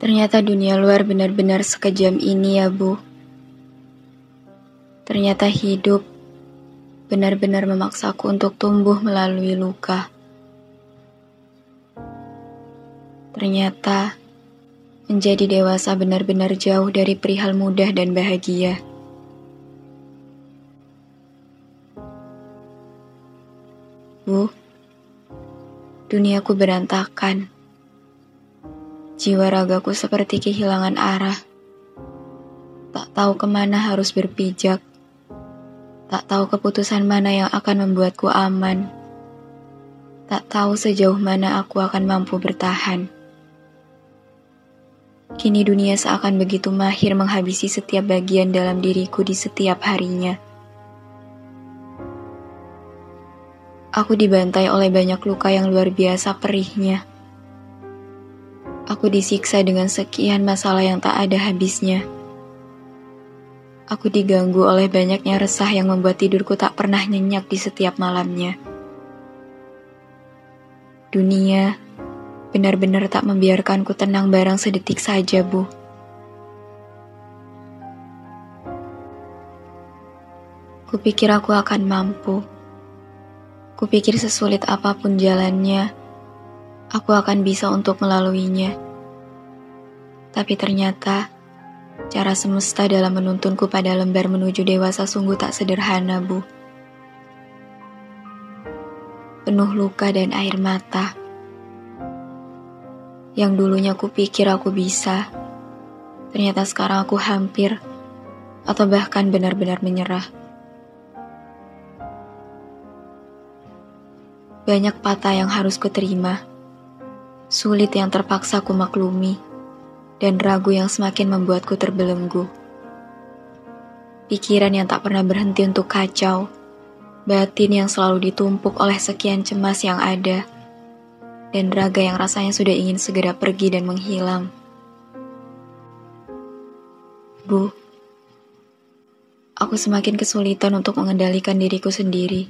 Ternyata dunia luar benar-benar sekejam ini ya, Bu. Ternyata hidup benar-benar memaksaku untuk tumbuh melalui luka. Ternyata menjadi dewasa benar-benar jauh dari perihal mudah dan bahagia. Bu, duniaku berantakan. Jiwa ragaku seperti kehilangan arah. Tak tahu ke mana harus berpijak. Tak tahu keputusan mana yang akan membuatku aman. Tak tahu sejauh mana aku akan mampu bertahan. Kini dunia seakan begitu mahir menghabisi setiap bagian dalam diriku di setiap harinya. Aku dibantai oleh banyak luka yang luar biasa perihnya. Aku disiksa dengan sekian masalah yang tak ada habisnya. Aku diganggu oleh banyaknya resah yang membuat tidurku tak pernah nyenyak di setiap malamnya. Dunia benar-benar tak membiarkanku tenang barang sedetik saja, Bu. Kupikir aku akan mampu. Kupikir sesulit apa pun jalannya, aku akan bisa untuk melaluinya. Tapi ternyata, cara semesta dalam menuntunku pada lembar menuju dewasa sungguh tak sederhana, Bu. Penuh luka dan air mata. Yang dulunya aku pikir aku bisa, ternyata sekarang aku hampir, atau bahkan benar-benar menyerah. Banyak patah yang harus kuterima sulit yang terpaksa ku maklumi, dan ragu yang semakin membuatku terbelenggu. Pikiran yang tak pernah berhenti untuk kacau, batin yang selalu ditumpuk oleh sekian cemas yang ada, dan raga yang rasanya sudah ingin segera pergi dan menghilang. Bu, aku semakin kesulitan untuk mengendalikan diriku sendiri.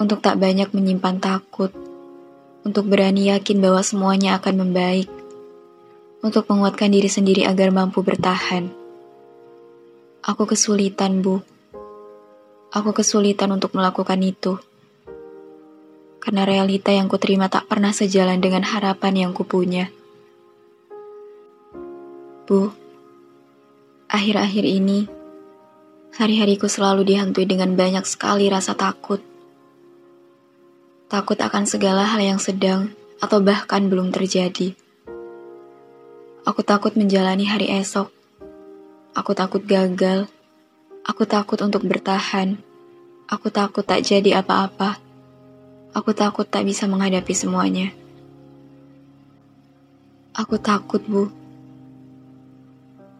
Untuk tak banyak menyimpan takut, untuk berani yakin bahwa semuanya akan membaik, untuk menguatkan diri sendiri agar mampu bertahan. Aku kesulitan, Bu. Aku kesulitan untuk melakukan itu. Karena realita yang kuterima tak pernah sejalan dengan harapan yang kupunya. Bu, akhir-akhir ini, hari-hariku selalu dihantui dengan banyak sekali rasa takut takut akan segala hal yang sedang atau bahkan belum terjadi. Aku takut menjalani hari esok. Aku takut gagal. Aku takut untuk bertahan. Aku takut tak jadi apa-apa. Aku takut tak bisa menghadapi semuanya. Aku takut, Bu.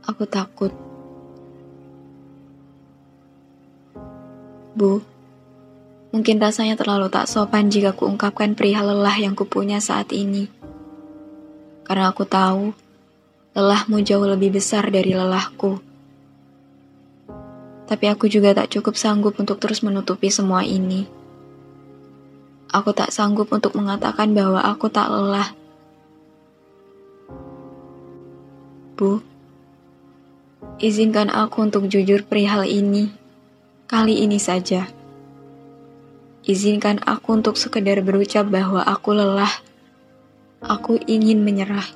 Aku takut. Bu. Mungkin rasanya terlalu tak sopan jika kuungkapkan perihal lelah yang kupunya saat ini. Karena aku tahu, lelahmu jauh lebih besar dari lelahku. Tapi aku juga tak cukup sanggup untuk terus menutupi semua ini. Aku tak sanggup untuk mengatakan bahwa aku tak lelah. Bu, izinkan aku untuk jujur perihal ini. Kali ini saja. Izinkan aku untuk sekedar berucap bahwa aku lelah. Aku ingin menyerah.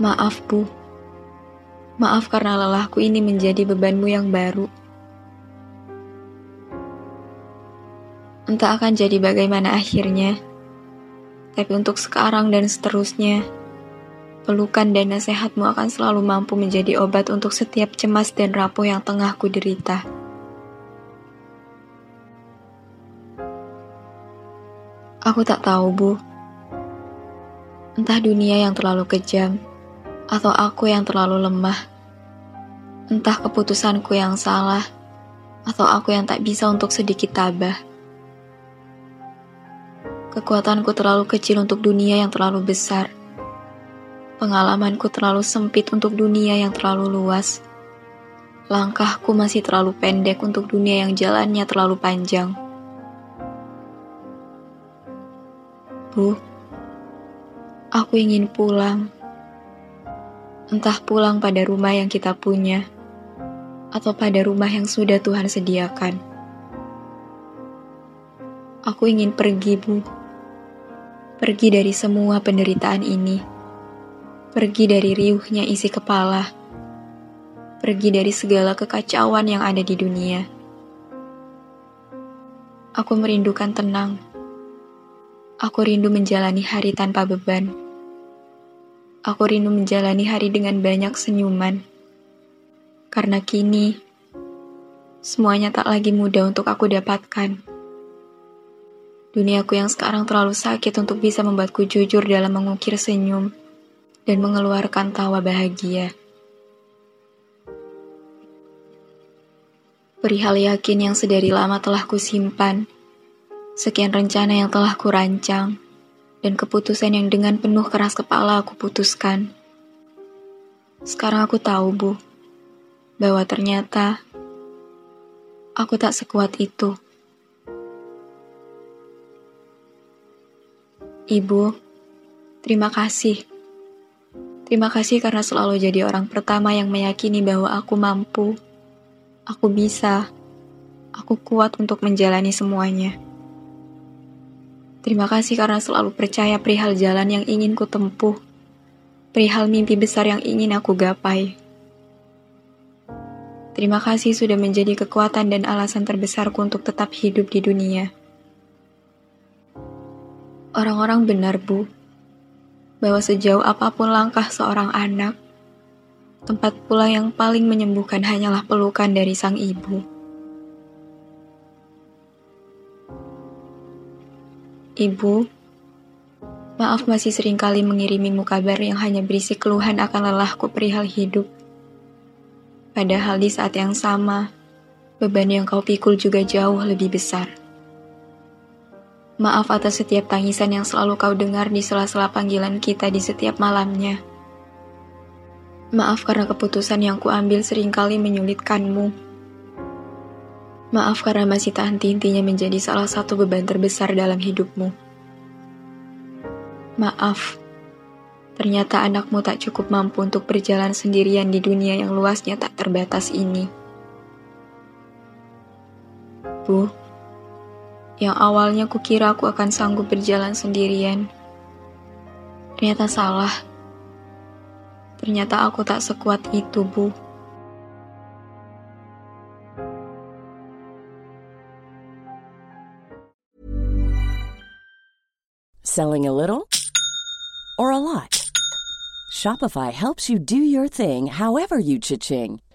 Maaf, Bu. Maaf karena lelahku ini menjadi bebanmu yang baru. Entah akan jadi bagaimana akhirnya, tapi untuk sekarang dan seterusnya, pelukan dan nasihatmu akan selalu mampu menjadi obat untuk setiap cemas dan rapuh yang tengah ku derita. Aku tak tahu, Bu. Entah dunia yang terlalu kejam, atau aku yang terlalu lemah. Entah keputusanku yang salah, atau aku yang tak bisa untuk sedikit tabah. Kekuatanku terlalu kecil untuk dunia yang terlalu besar. Pengalamanku terlalu sempit untuk dunia yang terlalu luas. Langkahku masih terlalu pendek untuk dunia yang jalannya terlalu panjang. Bu, aku ingin pulang. Entah pulang pada rumah yang kita punya, atau pada rumah yang sudah Tuhan sediakan. Aku ingin pergi, Bu. Pergi dari semua penderitaan ini Pergi dari riuhnya isi kepala. Pergi dari segala kekacauan yang ada di dunia. Aku merindukan tenang. Aku rindu menjalani hari tanpa beban. Aku rindu menjalani hari dengan banyak senyuman. Karena kini, semuanya tak lagi mudah untuk aku dapatkan. Duniaku yang sekarang terlalu sakit untuk bisa membuatku jujur dalam mengukir senyum dan mengeluarkan tawa bahagia. Perihal yakin yang sedari lama telah kusimpan, sekian rencana yang telah kurancang, dan keputusan yang dengan penuh keras kepala aku putuskan. Sekarang aku tahu, Bu, bahwa ternyata aku tak sekuat itu. Ibu, terima kasih Terima kasih karena selalu jadi orang pertama yang meyakini bahwa aku mampu, aku bisa, aku kuat untuk menjalani semuanya. Terima kasih karena selalu percaya perihal jalan yang ingin ku tempuh, perihal mimpi besar yang ingin aku gapai. Terima kasih sudah menjadi kekuatan dan alasan terbesarku untuk tetap hidup di dunia. Orang-orang benar, Bu bahwa sejauh apa pun langkah seorang anak, tempat pula yang paling menyembuhkan hanyalah pelukan dari sang ibu. Ibu, maaf masih sering kali mengirimimu kabar yang hanya berisi keluhan akan lelahku perihal hidup. Padahal di saat yang sama, beban yang kau pikul juga jauh lebih besar. Maaf atas setiap tangisan yang selalu kau dengar di sela-sela panggilan kita di setiap malamnya. Maaf karena keputusan yang kuambil sering kali menyulitkanmu. Maaf karena masih tak henti-hentinya menjadi salah satu beban terbesar dalam hidupmu. Maaf, ternyata anakmu tak cukup mampu untuk berjalan sendirian di dunia yang luasnya tak terbatas ini. Bu, yang awalnya kukira aku akan sanggup berjalan sendirian. Ternyata salah. Ternyata aku tak sekuat itu, Bu. Selling a little or a lot? Shopify helps you do your thing however you cha-ching.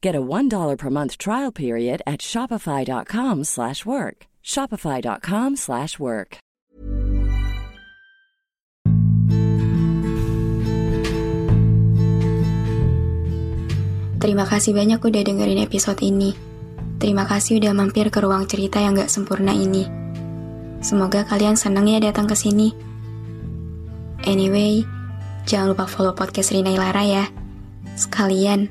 Get a $1 per month trial period at shopify.com/work. shopify.com/work. Terima kasih banyak udah dengerin episode ini. Terima kasih udah mampir ke ruang cerita yang gak sempurna ini. Semoga kalian senang ya datang ke sini. Anyway, Jangan lupa follow podcast Rina Ilara ya. Sekalian,